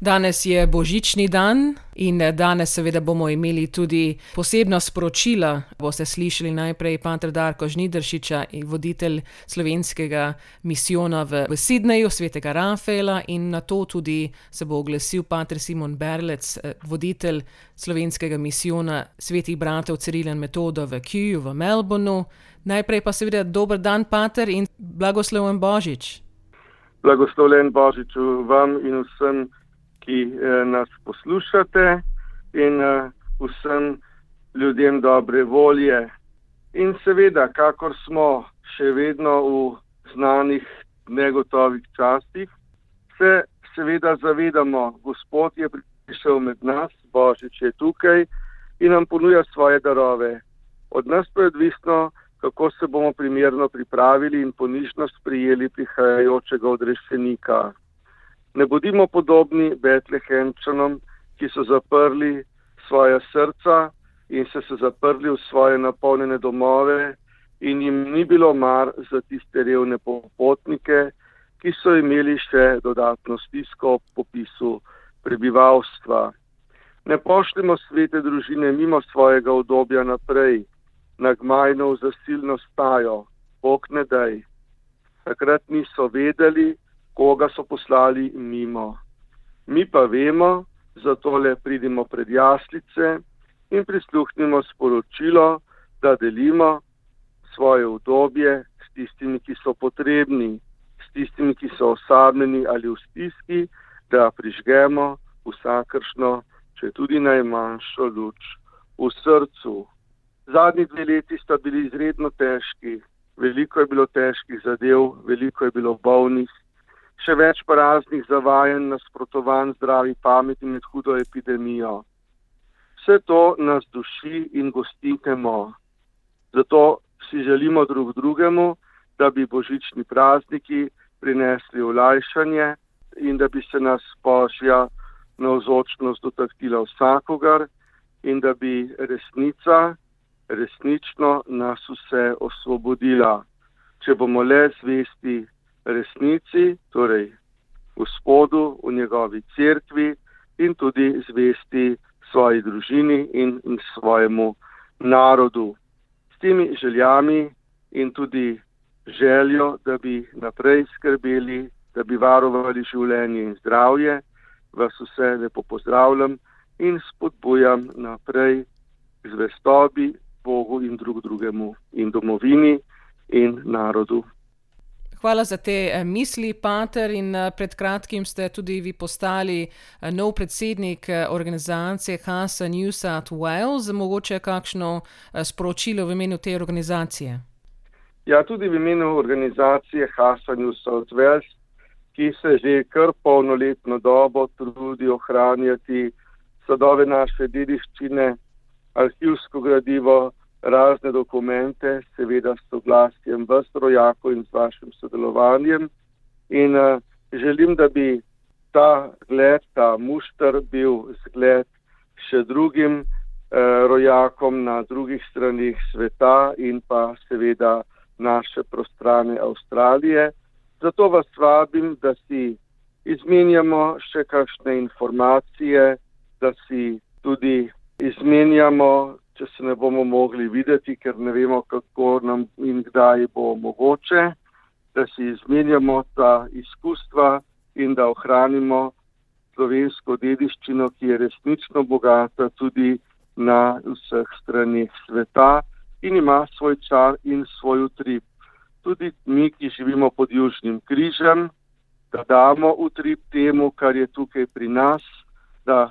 Danes je božični dan in danes seveda bomo imeli tudi posebno sporočilo. Boste slišali najprej Pater Darko Žnidršiča, voditelj slovenskega misijona v, v Sidneju, svetega Rafaela in na to tudi se bo oglasil Pater Simon Berlec, voditelj slovenskega misijona svetih bratov Cirila in Metoda v Kiju v Melbournu. Najprej pa seveda dober dan, Pater, in blagosloven Božič. Blagoslovljen Božič vam in vsem ki eh, nas poslušate, in eh, vsem ljudem dobre volje. In seveda, kakor smo še vedno v znanih, negotovih časih, se seveda zavedamo, Gospod je prišel med nas, Božič je tukaj in nam ponuja svoje darove. Od nas pa je odvisno, kako se bomo primerno pripravili in ponižno sprijeli prihajajočega odrešenika. Ne bodimo podobni Betlehemčanom, ki so zaprli svoje srca in so se zaprli v svoje napolnjene domove, in jim ni bilo mar za tiste revne popotnike, ki so imeli še dodatno stisko ob popisu prebivalstva. Ne pošljemo svete družine mimo svojega obdobja naprej, na gmajno v zasilno stajo, bog ne daj. Takrat niso vedeli, koga so poslali mimo. Mi pa vemo, zato le pridimo pred jaslice in prisluhnimo sporočilo, da delimo svoje obdobje s tistimi, ki so potrebni, s tistimi, ki so osamljeni ali v stiski, da prižgemo vsakršno, če tudi najmanjšo luč v srcu. Zadnji dve leti sta bili izredno težki, veliko je bilo težkih zadev, veliko je bilo bolnih, še več pa raznih zavajanj, nasprotovanj zdravi pameti med hudo epidemijo. Vse to nas duši in gostitemo. Zato si želimo drug drugemu, da bi božični prazniki prinesli olajšanje in da bi se nas božja navzočnost dotaknila vsakogar in da bi resnica resnično nas vse osvobodila. Če bomo le zvesti resnici, torej Gospodu v njegovi cerkvi in tudi zvesti svoji družini in, in svojemu narodu. S temi željami in tudi željo, da bi naprej skrbeli, da bi varovali življenje in zdravje, vas vse lepo pozdravljam in spodbujam naprej k zvestobi Bogu in drug drugemu in domovini in narodu. Hvala za te eh, misli, Pater. In eh, pred kratkim ste tudi vi postali eh, nov predsednik organizacije Hasa New South Wales. Mogoče kakšno sporočilo v imenu te organizacije? Ja, tudi v imenu organizacije Hasa New South Wales, ki se že kar polnoletno dobo trudi ohranjati sadove naše dediščine, arhivsko gradivo, razne dokumente, seveda s soglasjem vas, rojako in s vašim sodelovanjem. In uh, želim, da bi ta gled, ta mušter bil zgled še drugim uh, rojakom na drugih stranih sveta in pa seveda naše prostrane Avstralije. Zato vas vabim, da si izmenjamo še kakšne informacije, da si tudi izmenjamo če se ne bomo mogli videti, ker ne vemo, kako nam in kdaj bo mogoče, da si izmenjamo ta izkustva in da ohranimo slovensko dediščino, ki je resnično bogata tudi na vseh stranih sveta in ima svoj čar in svoj utrip. Tudi mi, ki živimo pod Južnim križem, da damo utrip temu, kar je tukaj pri nas, da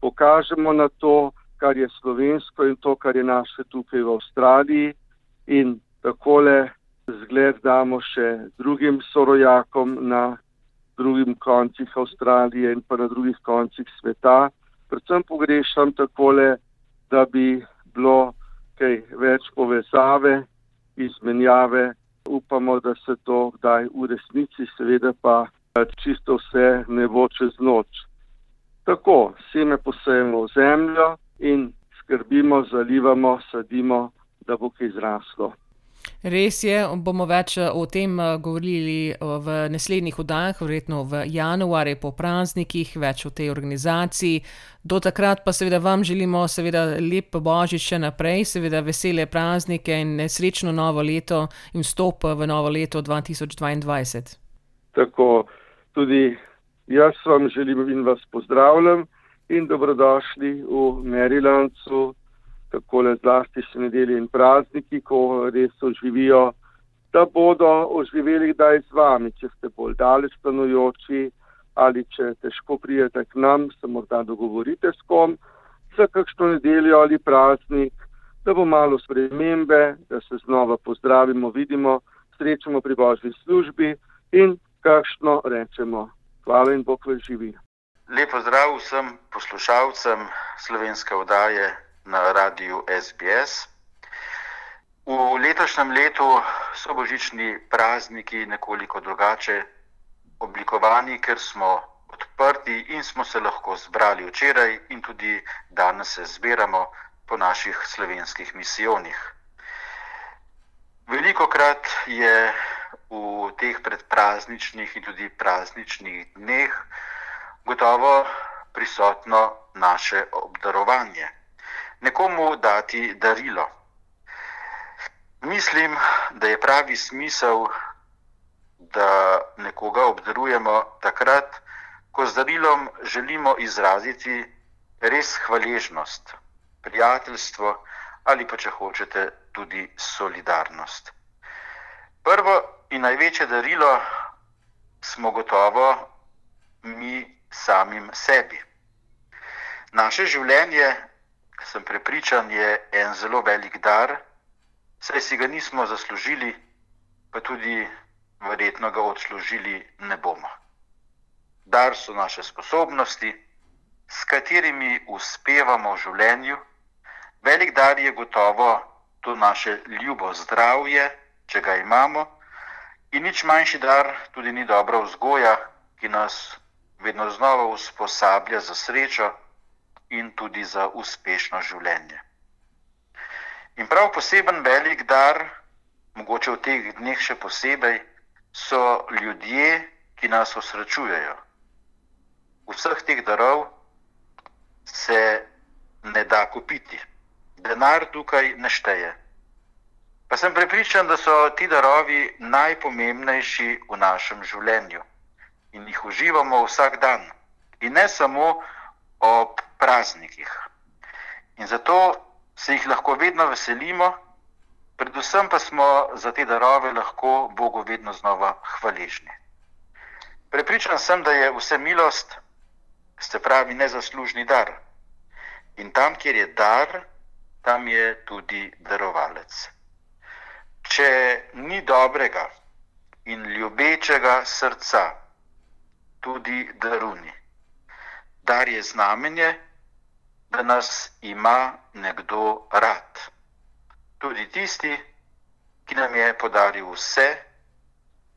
pokažemo na to, kar je slovensko in to, kar je naše tukaj v Avstraliji. In takole zgled damo še drugim sorojakom na drugih koncih Avstralije in pa na drugih koncih sveta. Predvsem pogrešam takole, da bi bilo kaj več povezave, izmenjave. Upamo, da se to kdaj v resnici, seveda pa čisto vse ne bo čez noč. Tako, seme posejemo v zemljo, in skrbimo, zalivamo, sadimo, da bo kaj zraslo. Res je, bomo več eh, o tem eh, govorili eh, v naslednjih oddajah, verjetno v januarju po praznikih, več o tej organizaciji. Do takrat pa seveda vam želimo seveda lep božič še naprej, seveda vesele praznike in srečno novo leto in vstop v novo leto 2022. Tako, tudi jaz vam želim in vas pozdravljam in dobrodošli v Marylandu tako le zlasti še nedelje in prazniki, ko res oživijo, da bodo oživeli kdaj z vami, če ste bolj daleč stanujoči ali če težko prijete k nam, se morda dogovorite s kom za kakšno nedeljo ali praznik, da bo malo spremembe, da se znova pozdravimo, vidimo, srečamo pri božji službi in kakšno rečemo. Hvala in Bog vas živi. Lepo zdrav vsem poslušalcem slovenske oddaje na radiju SBS. V letošnjem letu so božični prazniki nekoliko drugače oblikovani, ker smo odprti in smo se lahko zbrali včeraj in tudi danes se zbiramo po naših slovenskih misijonih. Veliko krat je v teh predprazničnih in tudi prazničnih dneh gotovo prisotno naše obdarovanje nekomu dati darilo. Mislim, da je pravi smisel, da nekoga obdarujemo takrat, ko z darilom želimo izraziti res hvaležnost, prijateljstvo ali pa če hočete tudi solidarnost. Prvo in največje darilo smo gotovo mi samim sebi. Naše življenje sem prepričan, je en zelo velik dar, saj si ga nismo zaslužili, pa tudi verjetno ga odslužili ne bomo. Dar so naše sposobnosti, s katerimi uspevamo v življenju. Velik dar je gotovo to naše ljubo zdravje, če ga imamo, in nič manjši dar tudi ni dobra vzgoja, ki nas vedno znova usposablja za srečo in tudi za uspešno življenje. In prav poseben velik dar, mogoče v teh dneh še posebej, so ljudje, ki nas osrečujejo. Vseh teh darov se ne da kupiti, denar tukaj ne šteje. Pa sem prepričan, da so ti darovi najpomembnejši v našem življenju in jih uživamo vsak dan. In ne samo ob praznikih. In zato se jih lahko vedno veselimo, predvsem pa smo za te darove lahko Bogu vedno znova hvaležni. Prepričan sem, da je vse milost, se pravi, nezaslužni dar. In tam, kjer je dar, tam je tudi darovalec. Če ni dobrega in ljubečega srca, tudi daruni. Dar je znamenje, da nas ima nekdo rad. Tudi tisti, ki nam je podaril vse,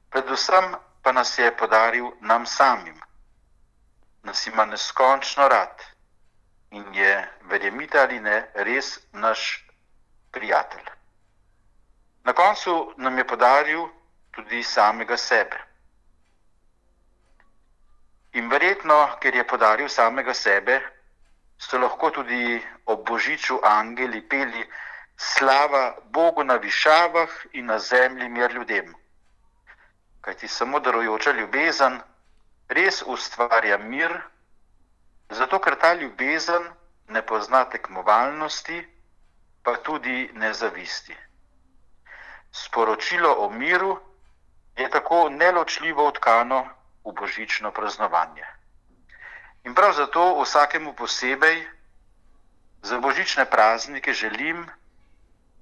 predvsem pa nas je podaril nam samim. Nas ima neskončno rad in je, verjemite ali ne, res naš prijatelj. Na koncu nam je podaril tudi samega sebe. In verjetno, ker je podaril samega sebe, so lahko tudi ob božiču angeli peli slava Bogu na višavah in na zemlji mir ljudem. Kajti samo darujoča ljubezen res ustvarja mir, zato ker ta ljubezen ne pozna tekmovalnosti, pa tudi nezavisti. Sporočilo o miru je tako neločljivo utkano v božično praznovanje. In prav zato vsakemu posebej za božične praznike želim,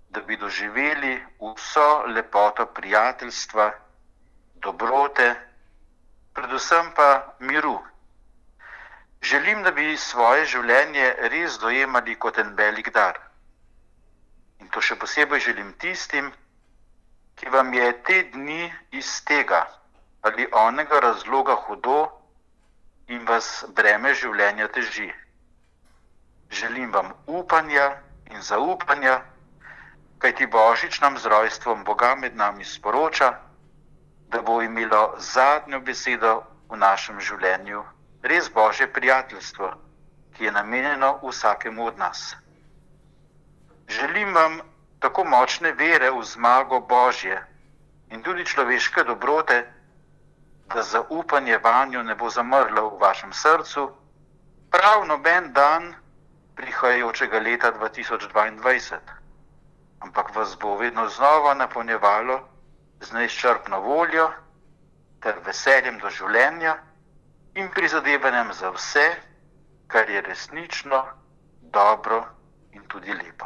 da bi doživeli vso lepoto prijateljstva, dobrote, predvsem pa miru. Želim, da bi svoje življenje res dojemali kot en velik dar. In to še posebej želim tistim, ki vam je te dni iz tega ali onega razloga hudo in vas breme življenja teži. Želim vam upanja in zaupanja, kajti Božič nam z rojstvom Boga med nami sporoča, da bo imelo zadnjo besedo v našem življenju res Božje prijateljstvo, ki je namenjeno vsakemu od nas. Želim vam tako močne vere v zmago Božje in tudi človeške dobrote, da zaupanje vanjo ne bo zamrlo v vašem srcu, prav noben dan prihajajočega leta 2022, ampak vas bo vedno znova napolnjevalo z neizčrpno voljo ter veseljem do življenja in prizadevanjem za vse, kar je resnično dobro in tudi lepo.